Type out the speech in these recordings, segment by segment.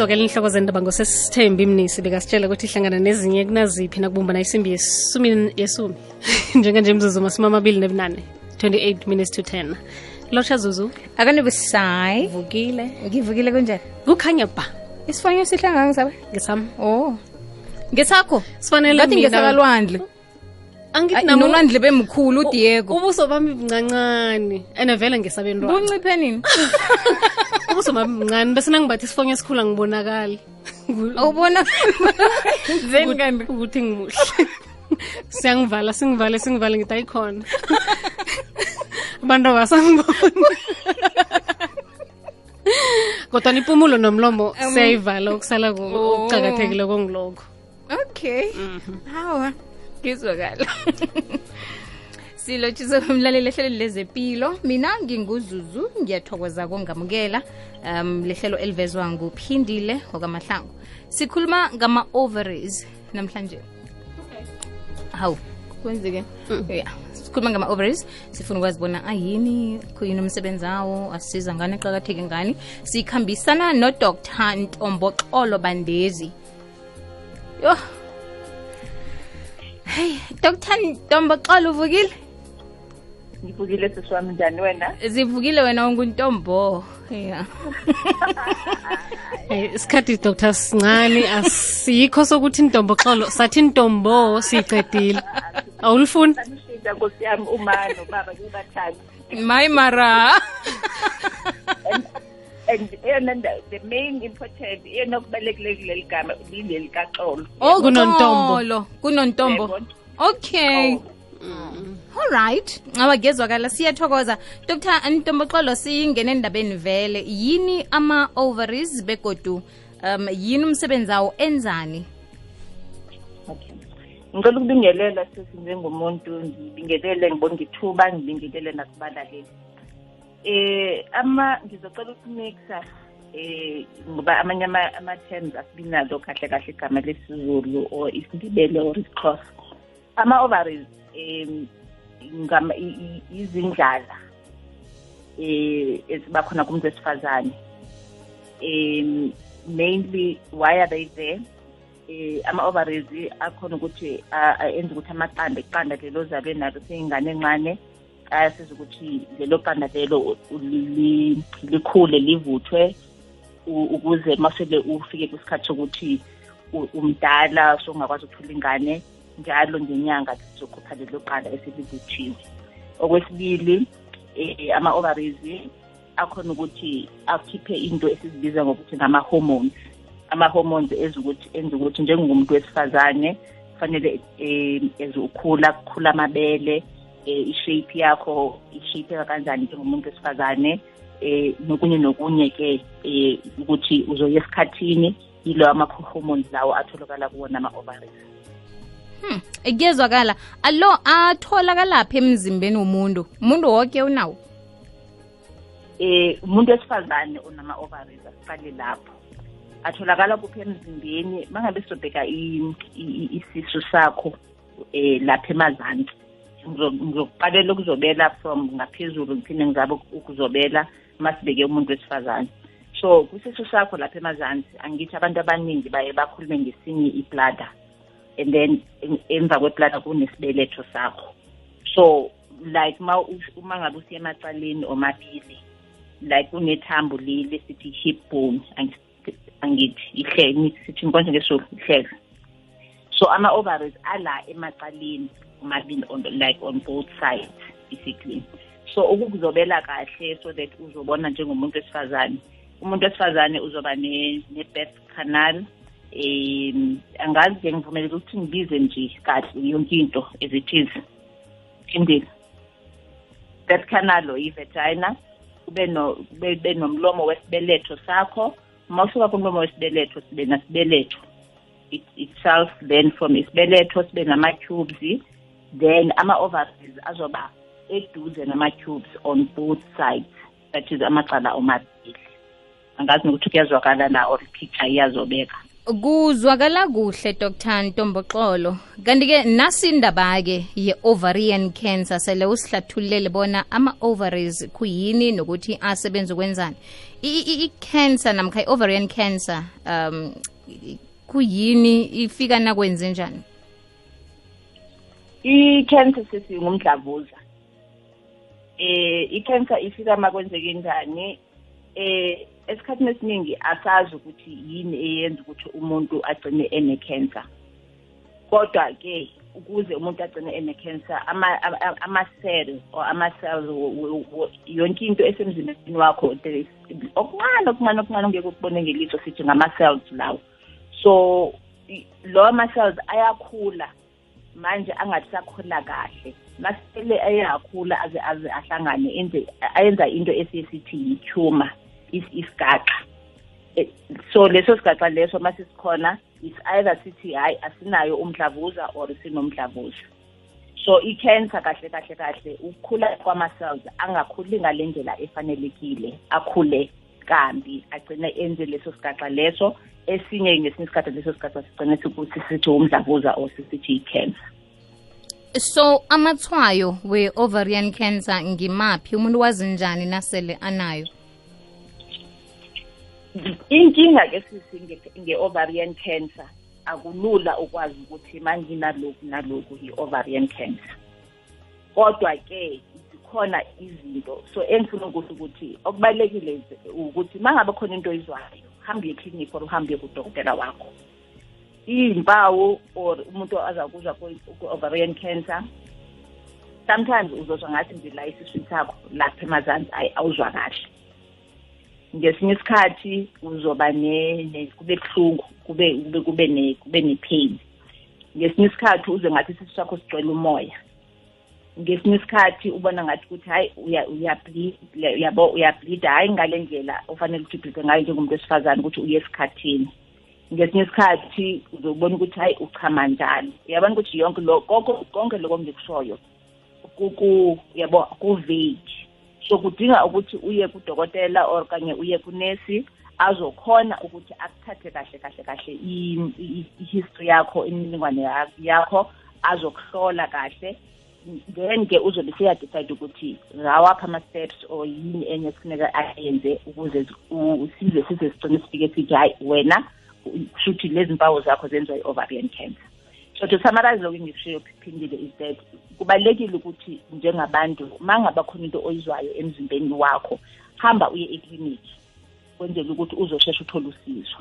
sizokela inhloko zendaba ngosesithembi mnisi bekasitshela ukuthi ihlangana nezinye kunaziphi nakubumbana isimbi yesumi yesumi. Njenganje mzuzu masumi amabili nebunane 28 minutes to 10 lotsha zuzu. Akanibusayi vukile. Ngivukile kunjani kukhanya ba. Isifonyo sihlanganga ngisabe ngesami. Oh. Ngesakho? Sifanele ngathi mina- ngesakalwandle. Nolwandle bemkhulu udiego ubuso bami buncancane and vele ngesabentwana. Bunciphe nini ubuso bami buncane bese nangibathi isifonyo esikhulu angibonakali. Awubona? Ukuthi ngimuhle. Siyangivala singivale singivale ngithi ayikhona abantu abasangiboni. Kodwa impumulo nomlomo siyayivala okusala ku- okucakathekile kongiloko okay. Hawa ngizwakala silotshise umlaleli ehlelweni lezempilo mina nginguzuzu ngiyathokoza kongamukela um lehlelo elivezwa nguphindile okamahlangu sikhuluma ngama-ovaries namhlanje. Hawu. Kwenzeke. Ya sikhuluma ngama-ovaries sifuna ukwazi bona ayini kuyini umsebenzi awo asisiza ngani aqakatheke ngani. Sikhambisana nodr ntomboxolo bandezi. Yo hey dr ntomboxolo uvukile ngivukile sisi wami njani wena. Zivukile wena unguntombo ya Eh, isikhathi dr sincane. Asikho sokuthi intomboxolo sathi intombo siyicedile awulifuni? Nkosi yami uma nobaba kebathanda mayi mara. And eyona the main important eyona okubalulekile kuleli gama lileli kaxolo. Oh, Kunontombo. Kunontombo. Okay alright awagezwakala siyathokoza. Dr ntomboxolo siyingena endabeni vele. Yini ama-ovaries begodu um yini umsebenzi awo enzani? Okay. Ngicela ukubingelela sisi njengomuntu ngibingelele ngibona ithuba ngibingelele nakubalaleli. Eh ama ngizocela ukumixa eh ngoba amanye ama- ama-terms asibinalo kahle kahle igama lesizulu or isindebele or isixhosa. Ama-ovaries um izindlala eh eziba khona kumuntu wesifazane um mainly why are they there? Eh ama-ovaries akhona ukuthi enza ukuthi amaqanda iqanda lelo zabe nalo seyingane encane ayasiza ukuthi lelo qanda lelo likhule livuthwe ukuze masele ufike kwisikhathi sokuthi umdala songakwazi ukuthola ingane. Njalo ngenyanga lizokhupha lelo qanda eselivuthiwe. Okwesibili eh ama-ovaries akhona ukuthi akhiphe into esizibiza ngokuthi ngama-hormones. Ama-hormones enza ukuthi enza ukuthi njengomuntu wesifazane kufanele eh eze ukhula kukhula amabele eh ishape yakho ishapeka kanjani njengomuntu wesifazane. Eh nokunye nokunye ke eh ukuthi uzoya esikhathini yilo ama-hormones lawo atholakala kuwona ama-ovaries. Hmm. kuyezwakala alo atholakalaphi emzimbeni womuntu? Umuntu woke unawo? Eh umuntu wesifazane onama-ovaries asiqale lapho. Atholakala kuphi emzimbeni? Mangabe sizobheka isisu sakho eh lapha emazantsi. Ngizo- ngizokuqalela ukuzobela from ngaphezulu ngiphinde ngizabe ukuzobela masibeke umuntu wesifazane. So kwisisu sakho lapha emazantsi angithi abantu abaningi baye bakhulume ngesinye iblada and then em- emva kweblada kunesibeletho sakho. So like ma ush- uma ngabe usiya emacaleni omabili like unethambo leli sithi hip bone angithi angithi ihlele sithi nkonje ngesulu ihlele so ama-ovaries ala emacaleni omabili on like on both sides basically. So ukukuzobela kahle so that uzobona njengomuntu wesifazane. Umuntu wesifazane uzoba ne- ne-birth canal um angazi ke ngivumeleka ukuthi ngibize nje kahle yonke into as it is. Phindile birth canal or i-vagina kube no kube kube nomlomo wesibeletho sakho. Uma usuka kumlomo wesibeletho sibe nasibeletho. It, itself then from isibeletho sibe nama-tubes then ama-ovaries azoba eduze nama-tubes on both sides. That is amacala omabili. Angazi nokuthi kuyazwakala la or picture iyazobeka. Kuzwakala kuhle dr. Ntomboxolo. Kanti-ke nasi indaba-ke ye-ovarian cancer sele usihlathululele bona ama-ovaries kuyini nokuthi asebenza ukwenzani. I-cancer namkha i-ovarian cancer um kuyini ifika nakwenze njani? I-cancer sesingumdlavuza. Um i-cancer ifika makwenzeke njani? Eh esikhathini esiningi asazi ukuthi yini eyenza ukuthi umuntu agcine ene-cancer kodwa ke ukuze umuntu agcine ene-cancer ama-cell or ama-cells yonke into esemzimbeni wakho okuncane okuncane okuncane ongeke ukubone ngelitho sithi ngama-cells lawo. So lawo ama-cells ayakhula manje angasakhula kahle. Masele ayakhula aze aze ahlangane enze ayenza into esiye sithi yi-tumor. Isigaxa Eh, so leso sigaxa leso masisikhona is either sithi hayi asinayo umdlavuza or sinomdlavuza. So i-cancer kahle kahle kahle ukukhula kwama-cells angakhuli ngale ndlela efanelekile akhule kambi agcine enze leso sigaxa leso. Esinye ngesinye isikhathi leso sigaxa sigcine sikuthi sithi umdlavuza or sisithi i-cancer. So amathwayo we-ovarian cancer ngimaphi? Umuntu wazi njani nasele anayo? Inkinga ke sisi nge- nge-ovarian cancer akulula ukwazi ukuthi manginalokhu nalokhu yi-ovarian cancer. Kodwa ke zikhona izinto so engifuna ukuthi ukuthi okubalulekile is- ukuthi uma ngabe khona into oyizwayo hambe uye eklinikhi or uhambe uye kudokotela wakho. Iy'mpawu or umuntu azakuzwa ku-ovarian cancer sometimes uzozwa ngathi nje la esiswini sakho lapha emazansi ayi awuzwa kahle. Ngesinye isikhathi uzoba ne ne- kube buhlungu kube kube kube ne kube ne-pain ngesinye isikhathi uze ngathi isisu sakho sigcwele umoya. Ngesinye isikhathi ubona ngathi ukuthi hayi uya uyableed uyabo uyableed hayi ngale ndlela ofanele ukuthi ubleede ngayo njengomuntu wesifazane ukuthi uye esikhathini. Ngesinye isikhathi uzobona ukuthi hayi uchama njalo uyabona ukuthi yonke lo konke konke lokho ngikushoyo kuku yabo ku-vague so kudinga ukuthi uye kudokotela or kanye uye kunesi azokhona ukuthi akuthathe kahle kahle kahle i- i- i-history yakho imininingwane ya- yakho azokuhlola kahle. Then ke uzobe seyadecide ukuthi ngawaphi ama-steps or yini enye kufuneka ayenze ukuze zi- u- size size sigcine sifike sithi hayi wena kushuthi lezi mpawu zakho zenziwa i-ovarian cancer. So to summarize lokho engikushiyo phindile is that kubalulekile ukuthi njengabantu uma ngaba khona into oyizwayo emzimbeni wakho hamba uye eklinikhi kwenzela ukuthi uzoshesha uthole usizo.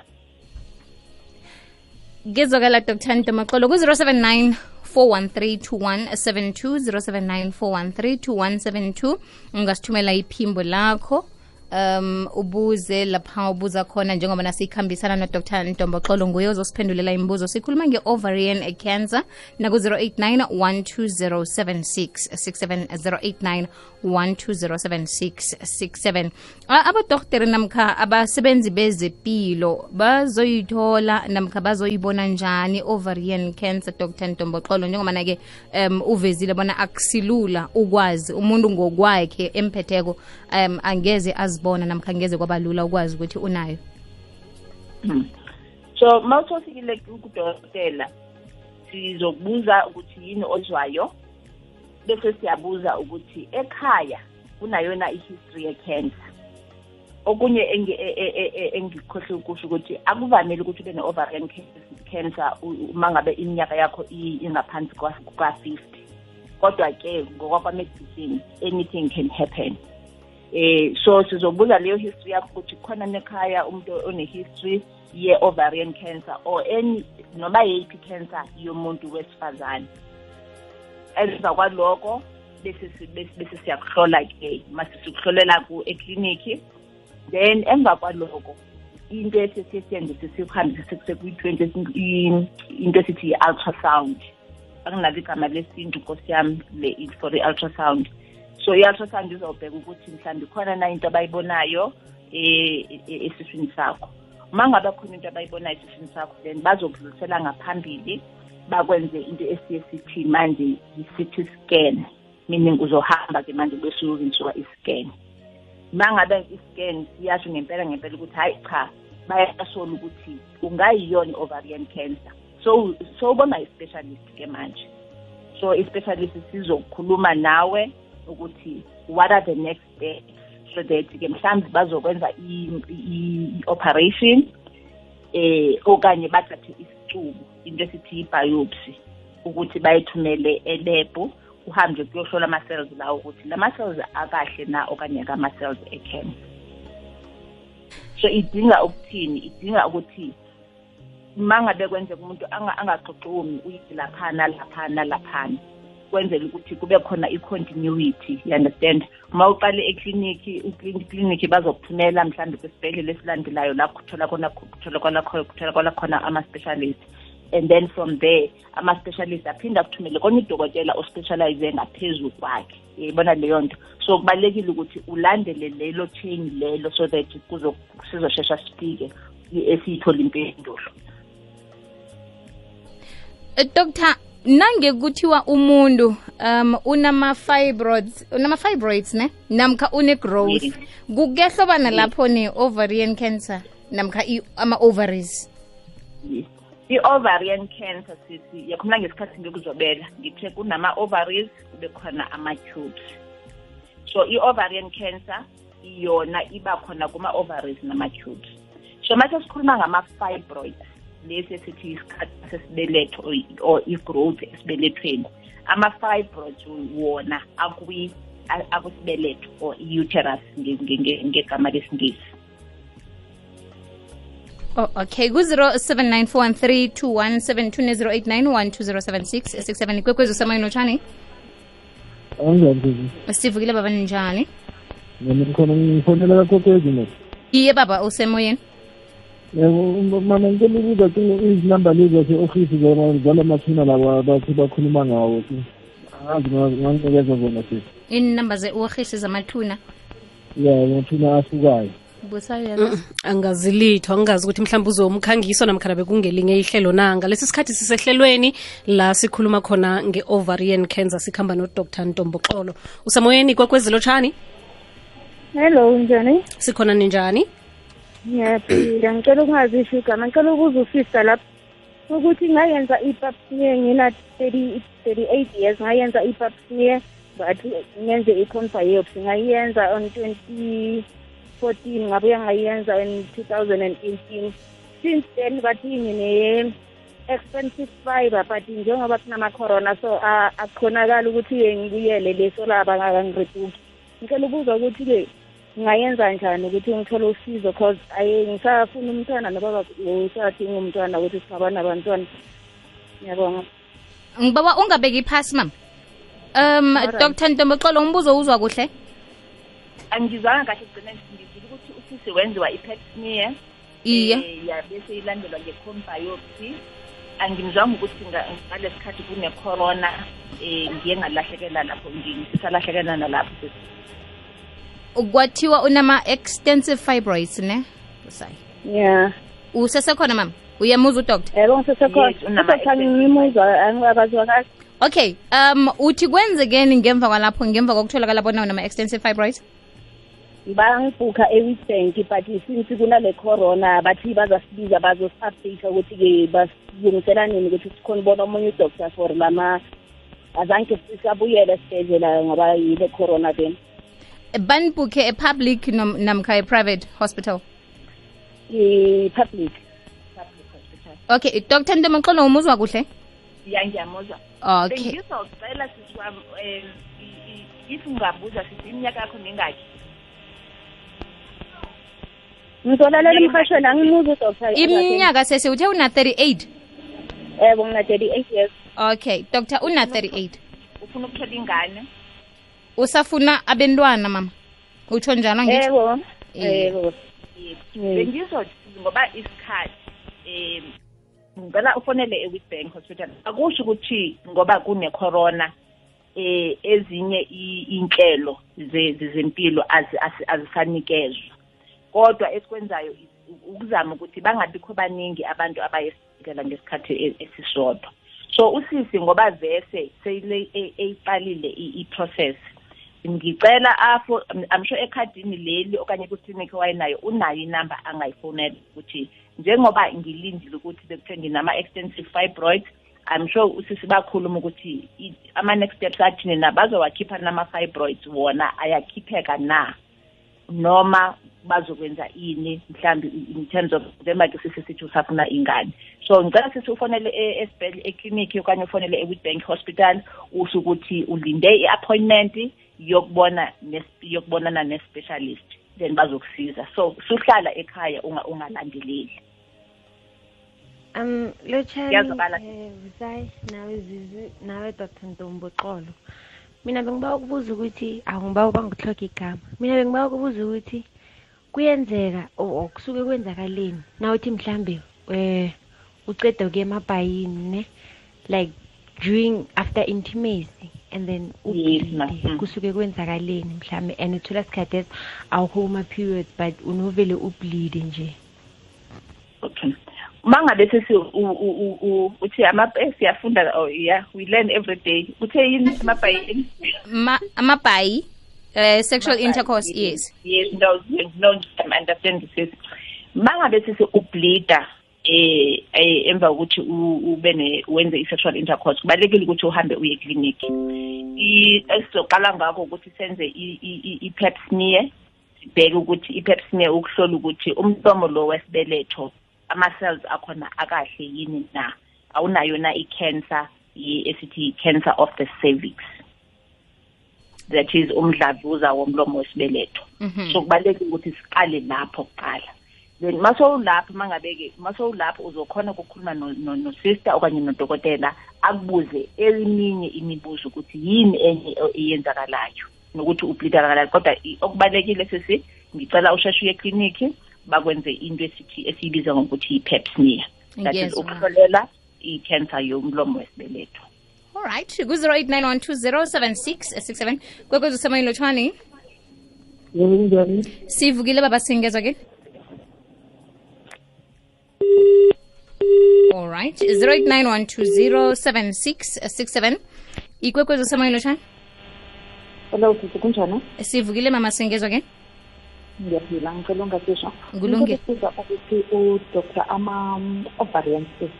Ngezwakala dr. Ntomaxolo ku-079 413 2172 ungasithumela iphimbo lakho um ubuze lapha ubuza khona njengoba nasikhambisana nodr ntomboxolo nguye ozosiphendulela imibuzo sikhuluma nge-ovarian cancer naku-089 1207667 089 abadoktere namkha abasebenzi bezepilo bazoyithola namkha bazoyibona njani ovarian cancer dr ntomboxolo njengobana-ke um uvezile bona akusilula ukwazi umuntu ngokwakhe emphetheko um angeze azibona namkha angeze kwaba lula ukwazi ukuthi unayo? So ma usofikile kudokotela sizokubuza ukuthi yini ozwayo bese siyabuza ukuthi ekhaya kunayona i-history ye-cancer. Okunye engi- e- e- e- engikhohle ukusho ukuthi akuvamile ukuthi ube ne-ovarian cancer- uma ngabe iminyaka yakho ingaphansi kwa-fifty kodwa-ke ngokwakwa-medicine anything can happen. Eh so sizobuza leyo history yakho ukuthi khona nekhaya umuntu one-history ye-ovarian cancer or any noma yeyiphi cancer yomuntu wesifazane. Emva kwaloko bese si- bese bese siyakuhlola-ke mase sikuhlolela ku-eklinikhi then emva kwaloko into esesiyenze sesikuhambise sekuyi-twenty into esithi yi-ultrasound. Akunalo igama lesintu nkosi yami for i-ultrasound so i-ultrasound izobheka ukuthi mhlawumbe khona na into abayibonayo eh, eh, esiswini sakho. Uma ngabe khona into abayibonayo esiswini sakho then bazokudlulisela ngaphambili bakwenze into esiye sithi manje yi-city scan. Meaning uzohamba-ke manje bese uyokwenziwa i-scan. Uma ngabe i-scan siyasho ngempela ngempela ukuthi hayi cha bayasola ukuthi ungayiyona i-ovarian cancer. So so ubona i-specialist-ke manje. So i-specialist sizokhuluma nawe ukuthi what are the next steps so that ke mhlawumbe bazokwenza i-operation eh okanye bathathe isicubu into esithi i-biopsy ukuthi bayithumele elebhu uhambe kuyohlola ama-cells lawo ukuthi lama-cells akahle na okanye akama-cells ecancer. So idinga ukuthini? Idinga ukuthi mangabe kwenzeka umuntu anga- angaxoxumi uyithi laphana laphana laphana. Kwenzela ukuthi kube khona i-continuity you understand? Uma uqale ekliniki ikliniki bazokuthumela mhlawumbe kwisibhedlela esilandelayo lapho kutholakala khona ama-specialist. And then from there ama-specialist aphinde akuthumele konye udokotela ospecialize ngaphezu kwakhe. Yayibona leyo nto? So kubalulekile ukuthi ulandele lelo chain lelo so that sizoshesha sifike esiyithole impendulo. Eh, Dr. nange kuthiwa umuntu um unama fibroids unama fibroids ne namkha une growth Yes. kukehlobana lapho ne ovarian cancer namkha ama ovaries Yes. i-ovarian cancer sisi yakhuluma ngesikhathi ngikuzobela ngithe kunama-ovaries kube khona ama-tubes so i-ovarian cancer yona iba khona kuma-ovaries nama-tubes so mase sikhuluma ngama-fibroids lesi esithi isikhathi sesibeletho or- i-growth esibelethweni. Ama-fibroids wona akwi- a- akwisibeletho or i-uterus nge- nge- nge- ngegama lesingisi. Oh, okay. Ku-0794132172 ne-08912076667 ikwekwezi usemoyeni otshani sivukile baba ninjani? Mina ngikhona ngifonela kakhokwezi mona iye baba usemoyeni ngicela ukubuza ke izinamba lezi zase-ofisi zala mathuna laba bathi bakhuluma ngawo. Angazi nganginikeza zona sisi iinamba ze-ofisi zamathuna? Ya mathuna asukayo busayo angazilitho angazi ukuthi mhlawumbe uzomkhangiso namkhana bekungelinye ihlelo na. Ngalesi sikhathi sisehlelweni la sikhuluma khona nge-ovarian cancer sikhamba nodr ntomboxolo. Usemoyeni kwekwezilotshani Hello njani? sikhona ninjani Ngiyaphila ngicela ukungazisho igama ngicela ukuza usista lapha ukuthi ngayenza i-pap smear ngina 30 38 years ngayenza i-pap smear but ngenze i-con biopsy ngayenza on 2014 ngabuya ngayenza in 2018 since then bathi ngine expensive fiber but njengoba kunama-corona so akukhonakali ukuthi-ke ngibuyele leso laba ngakangireduki ngicela ukuza ukuthi-ke ngayenza njani ukuthi ngithole usizo? Cause aye ngisafuna umntwana nobaba usadinga umntwana ukuthi singaba nabantwana ngiyabonga. Ngibaba ungabeki phasi mama. Um dr ntomboxolo umbuzo uzwa kuhle? Angizwanga kahle ekugcineni ngizile ukuthi usisi wenziwa i-pap smear. Iye. Eh, ya bese ilandelwa biopsy angimzwanga ukuthi ngale ngalesi sikhathi kune-corona um ngiye ngalahlekela lapho ngisisalahlekela nalapho. Kwathiwa unama extensive fibroids ne? Busayo ya usesekhona mama? Uyamuza udoctor yebo ngisesekhona Yes, unama- Kodwa ngimuzwa kahle okay um uthi kwenzekeni ngemva kwalapho ngemva kokutholakala bona unama extensive fibroids? Bangibhukha e-witbank but since kunale corona bathi bazasibiza bazosi-update ukuthi-ke basilungisela nini ukuthi sikhona ubona omunye udoctor for lama azange sisabuyele esibhedlela ngoba yile corona then banibhukhe e-public namkha e-private hospital? I-public Public. Hospital. okay dr ntomaxolo umuzwa kuhle? Ya ngiyamuzwa. Okay. Bengizocela sisi wami um if ungabuza sisi iminyaka yakho mingaki. Ngizolalela emhashweni angimuzwa udoctor. Iminyaka sese uthe una 38 yebo ngina 38 years okay doctor una 38 ufuna ukuthola ingane usafuna abentwana mama? Utsho njalo yebo yebo Yes. Mm. bengizothi ngoba isikhathi um ngicela ufonele e-witbank hospital. Akusho ukuthi ngoba kune-corona eh ezinye inhlelo ze- zezempilo azisanikezwa. Kodwa esikwenzayo ukuzama ukuthi bangabikho baningi abantu abayesibhedlela ngesikhathi e- esisodwa. So usisi ngoba vese seyile e- eyiqalile i-process. Ngicela afo I'm sure ekhadini leli okanye kuklinikhi wayenayo unayo inamba angayifonela ukuthi njengoba ngilindile ukuthi bekuthiwe nginama-extensive fibroid I'm sure usisi bakhuluma ukuthi i- ama-next steps athini na bazowakhipha nama-fibroids wona ayakhipheka na? Noma bazokwenza ini mhlambi in terms of njengoba-ke sisisithi usafuna ingane. So ngicela sithi ufonele e- esibhedle ekliniki okanye ufonele e-witbank hospital usho ukuthi ulinde i-appointment yokubona nes- yokubonana ne-specialist then bazokusiza. So suhlala ekhaya unga- ungalandeleli. Um lotshani Ngiyazwakala. eh, Vusayi nawe zizi nawe dr. Ntomboxolo mina bengiba ukubuza ukuthi angiba ubangihloga igama. Mina bengiba ukubuza ukuthi kuyenzeka or or kusuke kwenzakaleni nawuthi mhlambe um uceda ukuya emabhayini ne? Like during after intimacy? And then Yes, ma. ubleede Mm. kusuke kwenzakaleni mhlambe and uthola sikhathi esi awukho kuma-periods but unovele ubleede nje. Okay. Mangabe sesi u- u- u- u- uthi ama siyafunda oh yeah we learn every day. Uthe yini amabhayini Ma- amabhayi uh, sexual intercourse yes. yes. No no I'm understand this mangabe sisi ubleeda eh eh, emva kokuthi u- ube ne wenze i-sexual intercourse kubalekile ukuthi uhambe uye clinic esizoqala ngakho ukuthi senze i-pap smear sibheke ukuthi i-pap smear ukuhlola ukuthi umlomo lo wesibeletho ama-cells akhona akahle yini na? Awunayo na i-cancer i- esithi i-cancer of the cervix. That is umdlavuza womlomo wesibeletho. Mhm. so kubalulekile ukuthi siqale lapho kuqala. Then masowulapho mangabe-ke masowulapho uzokhona ukukhuluma no- no- no-sister okanye nodokotela akubuze eminye imibuzo ukuthi yini enye e- eyenzakalayo nokuthi ublida kakalayo kodwa i- okubalulekile sisi ngicela usheshe uye ekliniki bakwenze into esithi esiyibiza ngokuthi yi-pap smear. That is Ngiyezwa. ukuhlolela i-cancer yomlomo wesibeletho. Alright ku-08912076667 kwekwezi usemoyeni lotshwani yebo kunjani sivukile baba singezwa ke alright 08912076667 ikwekwezi usemoyeni lotshwani Hello, sisi kunjani? Eh, sivukile mama singezwa ke Ngiyaphila, ngicela ungasisho. Kulungile. Ngicela ukuthi u-Dr. ama-ovarian cyst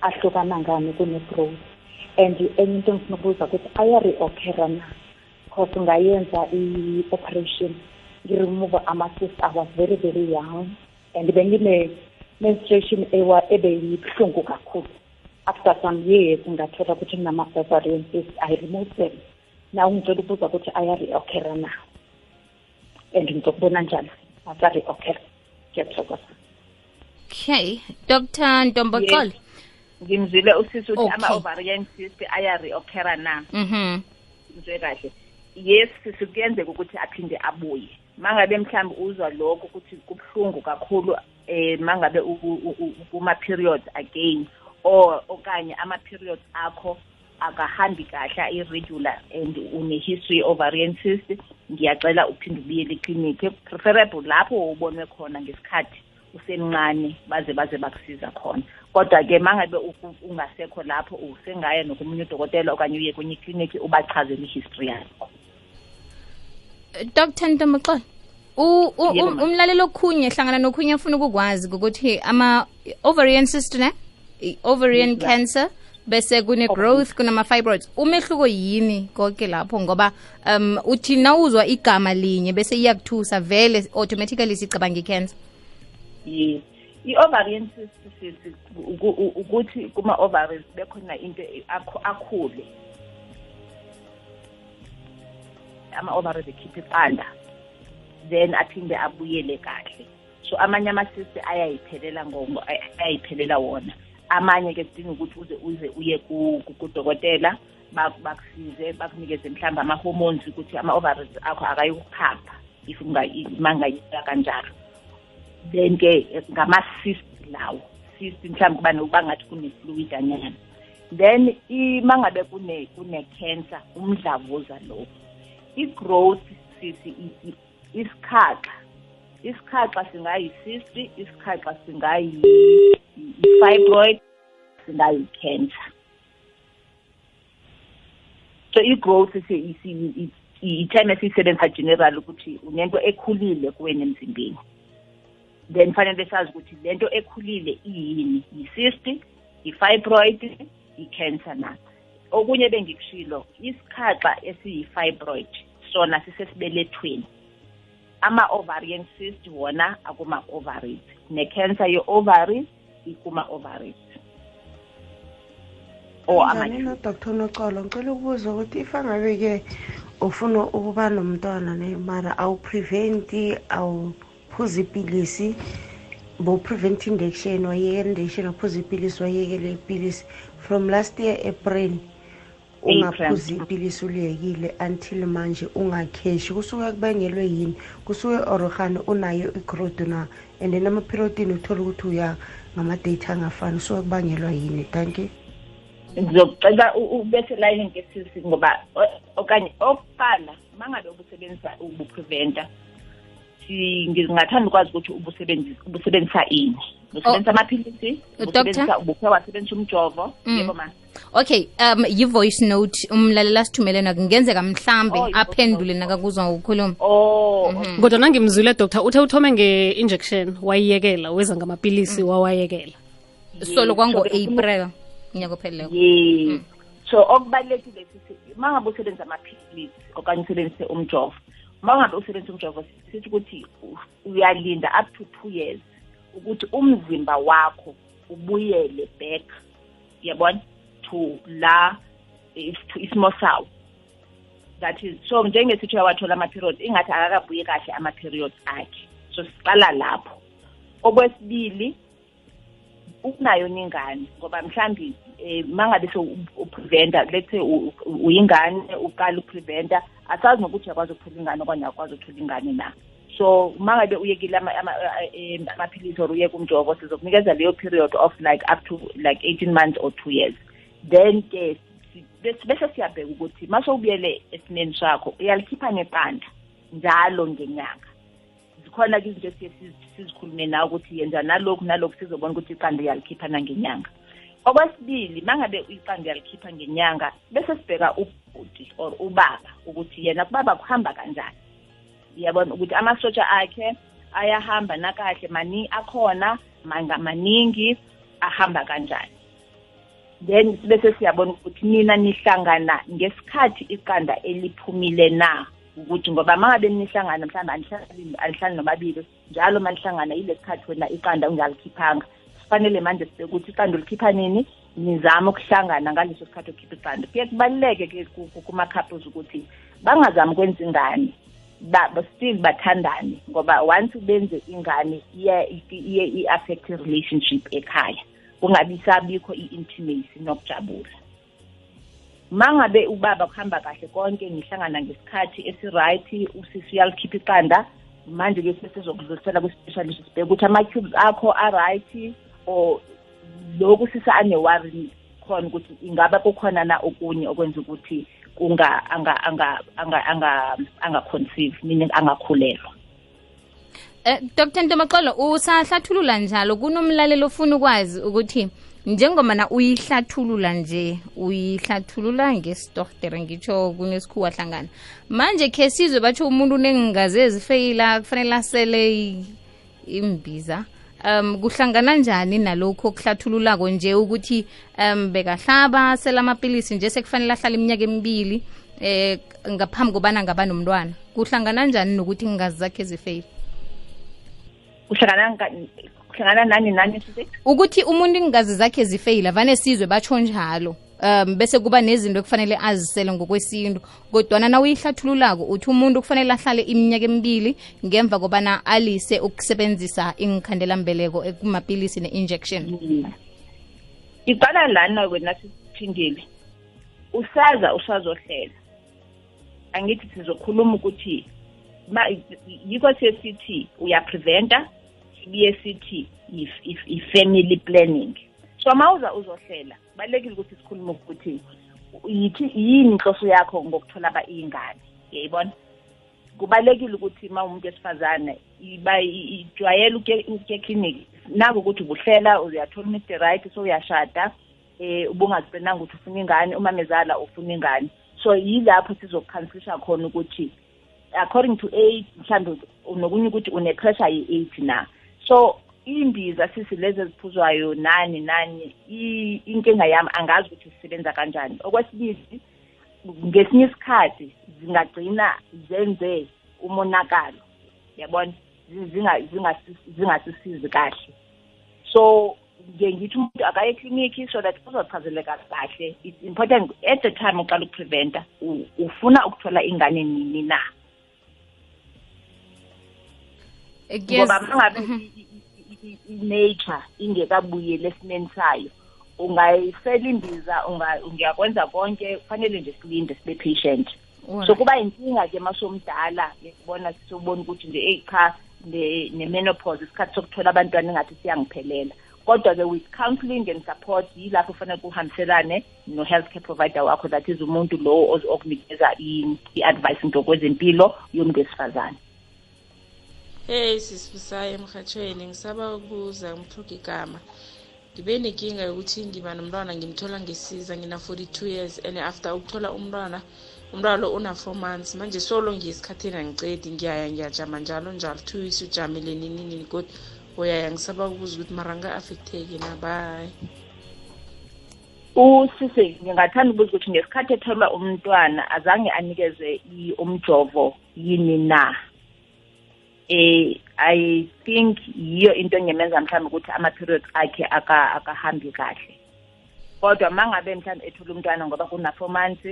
ahlukana ngani kune-growth and enye into ngifuna ukubuza ukuthi aya-reoccurra na because ngayenza i-operation ngi-remove ama-cyst I was very very young and bengine-menstruation ewa ebeyibuhlungu kakhulu. After some years ngathola ukuthi nginama-ovarian cyst i removed them. Now ngicela ukubuza ukuthi aya-reoccurra na? And ngizokubona njani asari okay ngiyathokoza. Okay dr ntomboxolo ngimzwile usisi ukuthi Okay. ama-ovarian cyst aya-reoccurra na? Mhm ngizwe kahle. Yes sisi kuyenzeka ukuthi aphinde abuye. Mangabe mhlawumbe uzwa lokho ukuthi kubuhlungu kakhulu eh mangabe u- u- u- kuma-periods again or okanye ama-periods akho akahambi kahle irregular and une-history ovarian cyst ngiyacela uphinde ubuyele ekliniki preferable lapho ubonwe khona ngesikhathi usemncane baze baze bakusiza khona. Kodwa-ke mangabe uku- ungasekho lapho usengaya nokomunye udokotela okanye uye kwenye ikliniki ubachazele i-history yakho. Dr ntomboxolo um- umlalelo okhunye hlangana nokhunye afuna ukukwazi ukuthi ama-ovarian cyst ne? I-ovarian Yes, cancer bese kune-growth kunama-fibroids umehluko yini konke lapho? Ngoba um uthi nawuzwa igama linye bese iyakuthusa vele automatically sicabanga i-cancer. Yes. I-ovarian cyst ukuthi kuma-ovaries bekhona into akhu- akhule. Ama-ovaries ekhiphe iqanda then aphinde abuyele kahle. So amanye ama-cyst ayayiphelela ayayiphelela wona. Amanye-ke kudinga ukuthi uze uze uye ku- ku- kudokotela bak- bakusize bakunikeze mhlawumbe ama-hormones ukuthi ama-ovaries akho akayikuphapha if mangayisa kanjalo. Then ke ngama-cyst lawo cyst mhlawumbe kuba nokuba ngathi kune-fluid anyana. Then mangabe kune kune-cancer umdlavuza lo. I-growth sisi isikhaxa. Isikhaxa singayi-cyst isikhaxa singayi-fibroid singayi-cancer. So i-growth i-term esiyisebenzisa general ukuthi unento ekhulile kuwena emzimbeni. Then fanele sazi ukuthi lento ekhulile iyini yi-cyst i-fibroid i-cancer na. Okunye bengikushilo isikhaxa esiyi-fibroid sona sisesibelethweni. Ama-ovarian cyst wona akuma-ovaries ne-cancer ye-ovaries ikuma-ovaries or Njani ama no Dr. Nocolo? Ngicela ukubuza ukuthi if angabe ke ufuna ukuba nomntwana ne mara awupreventi awuphuza ipilisi bo-prevent injection wayekela injection waphuza ipilisi wayekela ipilisi from last year april ungaphuzi ipilisi uliyekile until manje ungakheshi. Kusuke kubangelwe yini? Kusuke orohane unayo igrowth na? And then amaphirotini uthola ukuthi uya ngama-date angafani. Kusuke kubangelwa yini? Thank you. Ngizocela u- ubethe layini ngesisi ngoba okanye okuqala uma ngabe ubusebenzisa ubupreventa ngingathanda ukwazi ukuthi ubusebenzisa ubusebenzisa ini? Ubusebenzisa amaphilisi? Doctor? ubusebenzisa ubukhe wasebenzisa umjovo? Mm. yebo ma okay um yi-voice note. Umlalela asithumelena kungenzeka mhlambe Oh, aphendule nakakuzwa ngokukhuluma. Oh kodwa nangimzwile doctor uthe uthome nge-injection wayiyekela weza ngamapilisi wawayekela. Solo So, kwango-april nyaka opheleleko. Mm. so okubalulekile sithi uma ngabe usebenzisa amaphilisi okanye usebenzise umjovo uma ngabe usebenzisa umjovo sithi ukuthi uyalinda up to two years ukuthi umzimba wakho ubuyele back yabona to la eh, to isimo sawo that is so njengesithi uyawathola ama-periods ingathi akakabuye kahle ama-periods akhe so siqala lapho okwesibili unayo ningane ngoba mhlambi eh mangabe upreventa let's say uyingane uqala upreventa asazi nokuthi uyakwazi ukuthola ingane okanye akwazi ukuthola ingane na. So mangabe uyekile ama- ama- eh, amaphilisi or uyeke umjovo sizokunikeza leyo period of like up to like 18 months or two years. Then ke si- bese bese siyabheka ukuthi masowubuyele esimeni sakho uyalikhipha neqanda njalo ngenyanga. Zikhona-ke izinto esiye siz- sizikhulume nawe ukuthi yenza nalokhu nalokhu sizobona ukuthi iqanda uyalikhipha nangenyanga. Okwesibili mangabe iqanda uyalikhipha ngenyanga bese sibheka ubhuti or ubaba ukuthi yena kubaba kuhamba kanjani. Uyabona ukuthi amasotsha akhe ayahamba nakahle mani akhona manga maningi ahamba kanjani. Then bese siyabona ukuthi nina nihlangana ngesikhathi iqanda eliphumile na ukuthi ngoba mangabe nihlangana mhlawumbe anihlali anihlali nobabili njalo manihlangana yile sikhathi wena iqanda ungalikhiphanga. Kufanele manje sibheke ukuthi iqanda ulikhipha nini? Nizame ukuhlangana ngaleso sikhathi ukhipha iqanda kuye kubaluleke-ke ku- ku- kuma-couples ukuthi bangazami ukwenza ingane ba still bathandane ngoba once benze ingane iye i-affect i-relationship ekhaya kungabi sabikho i-intimacy nokujabula. Mangabe ubaba kuhamba kahle konke nihlangana ngesikhathi esi-right usisi uyalikhipha iqanda manje-ke sesizokudlulisela kwi-specialist sibheke ukuthi ama-cubes akho a-right or lokhu sisa ane-worry khona ukuthi ingaba kukhona na okunye okwenza ukuthi kunga anga anga anga anga anga-conceive meaning angakhulelwa. Eh Dr. Ntomaxolo usahlathulula njalo. Kunomlalelo ofuna ukwazi ukuthi njengoba na uyihlathulula nje uyihlathulula ngesidoktere ngitsho kunesikhuwa hlangana. Manje khe sizwe batsho umuntu unengazi ezifeyila kufanele asele imbiza. Um kuhlangana njani nalokho okuhlathululako nje ukuthi um bekahlaba selamapilisi nje sekufanele ahlale iminyaka emibili eh ngaphambi kobana ngaba nomntwana. Kuhlangana njani nokuthi ngingazi zakhe zifeyile kuhlangana nga- kuhlangana nani nani ukuthi umuntu ingazi zakhe zifeyila vane sizwe batsho njalo um bese kuba nezinto ekufanele azisele ngokwesintu. Kodwana na uyihlathululako uthi umuntu kufanele ahlale iminyaka emibili ngemva kobana alise ukusebenzisa ingikhandelambeleko ekumapilisi ne-injection. Iqala lana wena sithingeli usaza usazohlela. Angithi sizokhuluma ukuthi yikho sesithi uyapreventa sibuye sithi if- if- i-family planning so ma uza uzohlela. Kubalulekile ukuthi sikhulume ukuthi yithi yini inhloso yakho ngokuthola aba iy'ngane yayibona? Kubalulekile ukuthi ma umuntu wesifazane iba ijwayele ukuya eclinic nako ukuthi ubuhlela uyathola umr right so uyashada eh ubungaziqinanga ukuthi ufuna ingane uma mezala ufuna ingane. So yilapho sizokukhansilisha khona ukuthi according to age mhlawumbe unokunye ukuthi une-pressure ye-eight na. So imbiza sisi lezi eziphuzwayo nani nani i- inkinga yami angazi ukuthi zisebenza kanjani. Okwesibili ngesinye isikhathi zingagcina zenze umonakalo yabona? Zi- zinga- zingasi- zingasisizi kahle. So nje ngithi umuntu akaye eklinikhi so that uzochazeleka kahle. It's important at the time uqala ukupreventa u- ufuna ukuthola ingane nini na. Ngoba mangabe i- i- i- i-nature ingekabuyeli esimeni sayo. Ungayisela imbiza unga- ungiyakwenza konke kufanele nje silinde sibe patient. So kuba inkinga ke masomdala ngibona sobona ukuthi nje eyi cha ne- ne-menopause isikhathi sokuthola abantwana engathi siyangiphelela. Kodwa-ke with counselling and support yilapho kufanele kuhambiselane no-healthcare provider wakho that is umuntu lo oz- okunikeza i- i-advice ngokwezempilo yomuntu wesifazane. Hey sisibusayo emhatshweni ngisaba ukuza ngimhluga igama. Ngibe nenkinga yokuthi ngiba nomntwana ngimthola ngisiza ngina-42 years and after ukuthola umntwana umntwana una-four months. Manje solo ngiyesikhathini angicedi ngiyaya ngiyajama njalo njalo. Two weeks ujamile nini nini kodwa uyaya ngisaba ukubuza ukuthi maranga-affecteki na bye. Usisi ngingathanda ukubuza ukuthi ngesikhathi etholwa umntwana azange anikezwe umjovo yini na eh i think yiyo into engemenza mhlawumbe ukuthi ama-periods akhe aka- akahambi kahle. Kodwa uma ngabe mhlawumbe ethola umntwana ngoba kuna-four months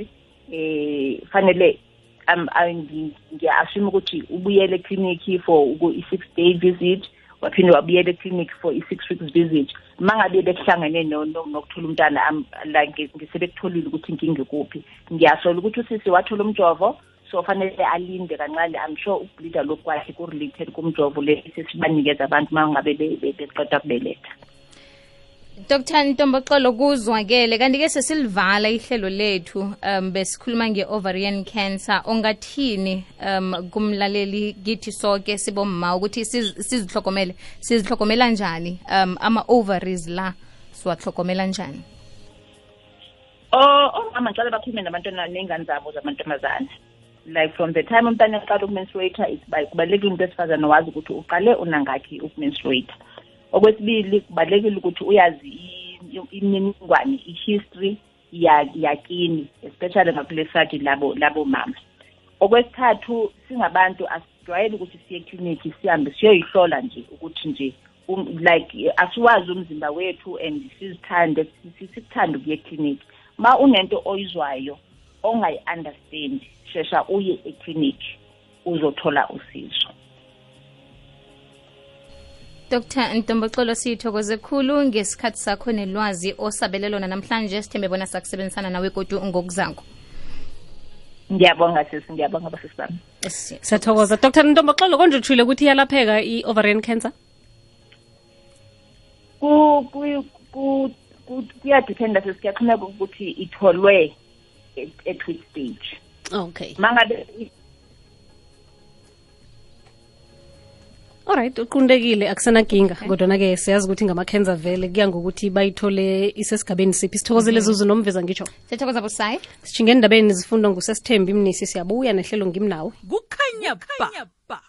eh fanele um, uh, ngi- ngiya-assume ukuthi ubuyele eklinikhi for uku- i-six day visit waphinde wabuyela eklinikhi for i-six weeks visit. Uma ngabe bekuhlangene no- no- nokuthola umntwana am- la ngi- ngisebekutholile ukuthi inkinga ikuphi ngiyasola ukuthi usisi wathola umjovo so fanele alinde kancane i'm sure ukubleeda lokhu kwakhe ku-related kumjovo le sesibanikeza abantu uma ngabe be- be- beqeda kubeletha Dr Ntomboxolo kuzwakele. Kanti ke sesilivala ihlelo lethu um besikhuluma nge-ovarian cancer. Ongathini um kumlaleli kithi sonke sibomma ukuthi siz- sizihlokomele sizihlokomela njani um ama-ovaries la siwahlokomela njani? Oh, omama njalo bakhulume nabantwana ney'ngane zabo zamantombazane like from the time umntwana eqala ukumenstruator it's by kubalulekile umuntu wesifazane wazi ukuthi uqale unangakhi ukumenstruator okwesibili kubalulekile ukuthi uyazi i- i- imininingwane i-history ya- yakini especially ngakule side labo labo mama. Okwesithathu singabantu asijwayele ukuthi siye eklinikhi sihambe siyoyihlola nje ukuthi nje um, like asiwazi umzimba wethu and sizithande si- sikuthande ukuya eklinikhi. Ma unento oyizwayo ongayi-understand shesha uye eklinikhi uzothola usizo. Dr Ntomboxolo siyithokoze khulu ngesikhathi sakho nelwazi osabele lona namhlanje sithembe bona sakusebenzisana nawe kodwa ngokuzako. Ngiyabonga sisi ngiyabonga basisi bami. Siyathokoza. Dr ntomboxolo konje uthule ukuthi iyalapheka i-ovarian cancer? Ku ku ku ku- kuyadependa sisi kuyaxhomeka ukuthi itholwe at- which stage. Okay. Mangabe alright uqundekile akusenaginga kodwana-ke siyazi ukuthi ngama-cancer vele kuya ngokuthi bayithole isesigabeni siphi. Sithokozele zuzu nomveza ngitsho. Sithokoza busayi sishinge endabeni zifundwa ngusesithembi mnisi siyabuya nehlelo ngimnawe. Kukhanya ba